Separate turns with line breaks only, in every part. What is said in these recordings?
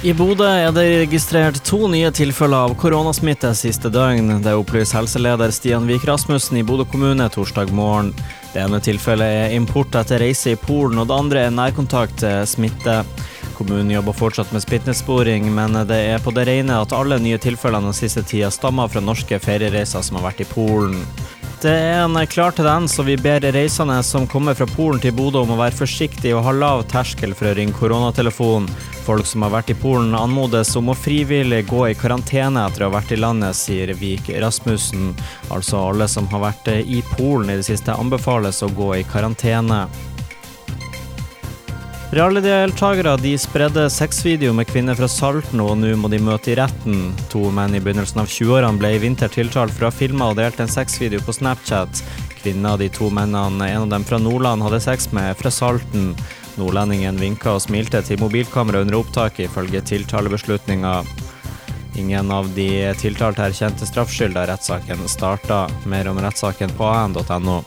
I Bodø er det registrert to nye tilfeller av koronasmitte siste døgn. Det opplyser helseleder Stian Vik Rasmussen i Bodø kommune torsdag morgen. Det ene tilfellet er import etter reise i Polen, og det andre er nærkontakt til smitte. Kommunen jobber fortsatt med smittesporing, men det er på det rene at alle nye tilfellene den siste tida stammer fra norske feriereiser som har vært i Polen. Det er en klar tendens, og vi ber reisende som kommer fra Polen til Bodø om å være forsiktige og ha lav terskel for å ringe koronatelefonen. Folk som har vært i Polen anmodes om å frivillig gå i karantene etter å ha vært i landet, sier Vik Rasmussen. Altså alle som har vært i Polen i det siste anbefales å gå i karantene. Rally-deltakere de spredde sexvideo med kvinner fra Salten, og nå må de møte i retten. To menn i begynnelsen av 20-årene ble i vinter tiltalt for å ha filma og delt en sexvideo på Snapchat. Kvinna de to mennene, en av dem fra Nordland, hadde sex med, fra Salten. Nordlendingen vinka og smilte til mobilkamera under opptaket, ifølge tiltalebeslutninga. Ingen av de tiltalte erkjente straffskyld da rettssaken starta. Mer om rettssaken på an.no.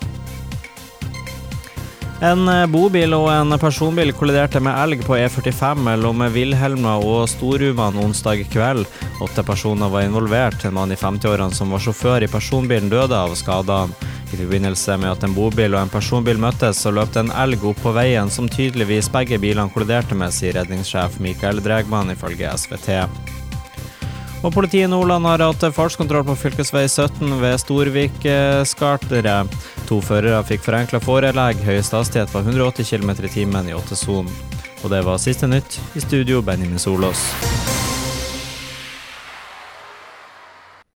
En bobil og en personbil kolliderte med elg på E45 mellom Vilhelma og Storuman onsdag kveld. Åtte personer var involvert. En mann i 50-årene som var sjåfør i personbilen, døde av skadene. I forbindelse med at en bobil og en personbil møttes, så løp det en elg opp på veien som tydeligvis begge bilene kolliderte med, sier redningssjef Mikael Dregman ifølge SVT. Og Politiet i Nordland har hatt fartskontroll på fv. 17 ved Storvik-skarteret. To førere fikk forenkla forelegg. Høyeste hastighet var 180 km i timen i åttesonen. Og det var siste nytt. I studio, Benjamin Solås.